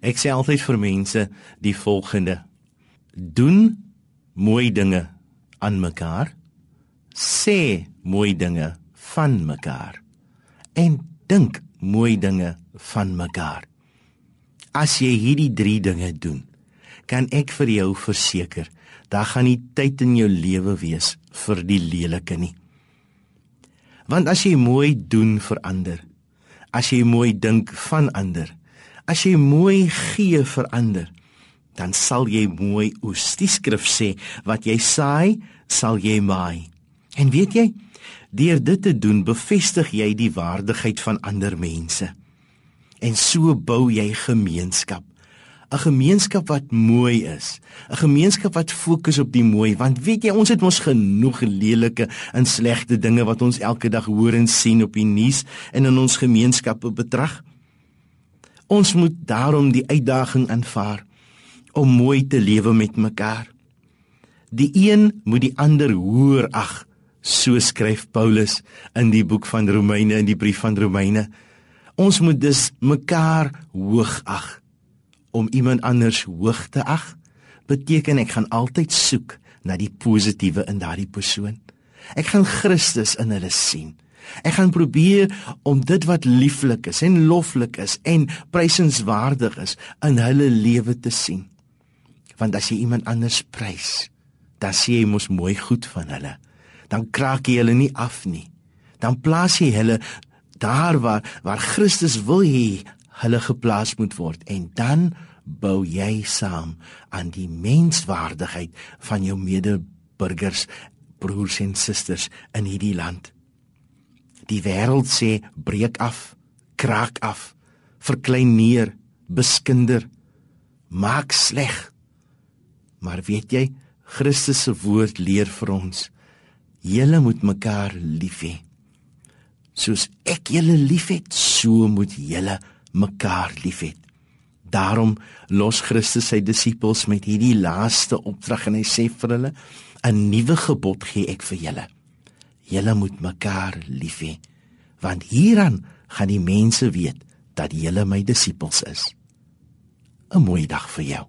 Ek sê altyd vir mense die volgende: Doen mooi dinge aan mekaar. Sê mooi dinge van mekaar. En dink mooi dinge van mekaar. As jy hierdie 3 dinge doen, kan ek vir jou verseker, daar gaan nie tyd in jou lewe wees vir die lelike nie. Want as jy mooi doen vir ander, as jy mooi dink van ander, as jy mooi gee vir ander, dan sal jy mooi oes. Die skrif sê wat jy saai, sal jy maai. En weet jy, deur dit te doen, bevestig jy die waardigheid van ander mense. En so bou jy gemeenskap. 'n Gemeenskap wat mooi is, 'n gemeenskap wat fokus op die mooi, want weet jy, ons het mos genoeg lelike en slegte dinge wat ons elke dag hoor en sien op die nuus en in ons gemeenskappe betrag. Ons moet daarom die uitdaging aanvaar om mooi te lewe met mekaar. Die een moet die ander hoër ag, so skryf Paulus in die boek van Romeine in die brief van Romeine. Ons moet dus mekaar hoog ag. Om iemand anders hoog te ag beteken ek gaan altyd soek na die positiewe in daardie persoon. Ek gaan Christus in hulle sien. Ek gaan probeer om dit wat lieflik is en loflik is en prysenswaardig is in hulle lewe te sien. Want as jy iemand anders prys, dan sê jy mos mooi goed van hulle. Dan kraak jy hulle nie af nie. Dan plaas jy hulle daar waar waar Christus wil hê hulle geplaas moet word en dan bou jy saam aan die menswaardigheid van jou medeburgers, broers en susters in hierdie land. Die wêreld sê breek af, kraak af, verklein neer, beskinder, maak sleg. Maar weet jy, Christus se woord leer vir ons: julle moet mekaar lief hê. Soos ek julle liefhet, so moet julle mekaar lief hê. Daarom los Christus sy disippels met hierdie laaste opdrag en hy sê vir hulle: 'n nuwe gebod gee ek vir julle. Julle moet mekaar lief hê, want hieraan gaan die mense weet dat julle my disippels is. 'n Mooi dag vir jou.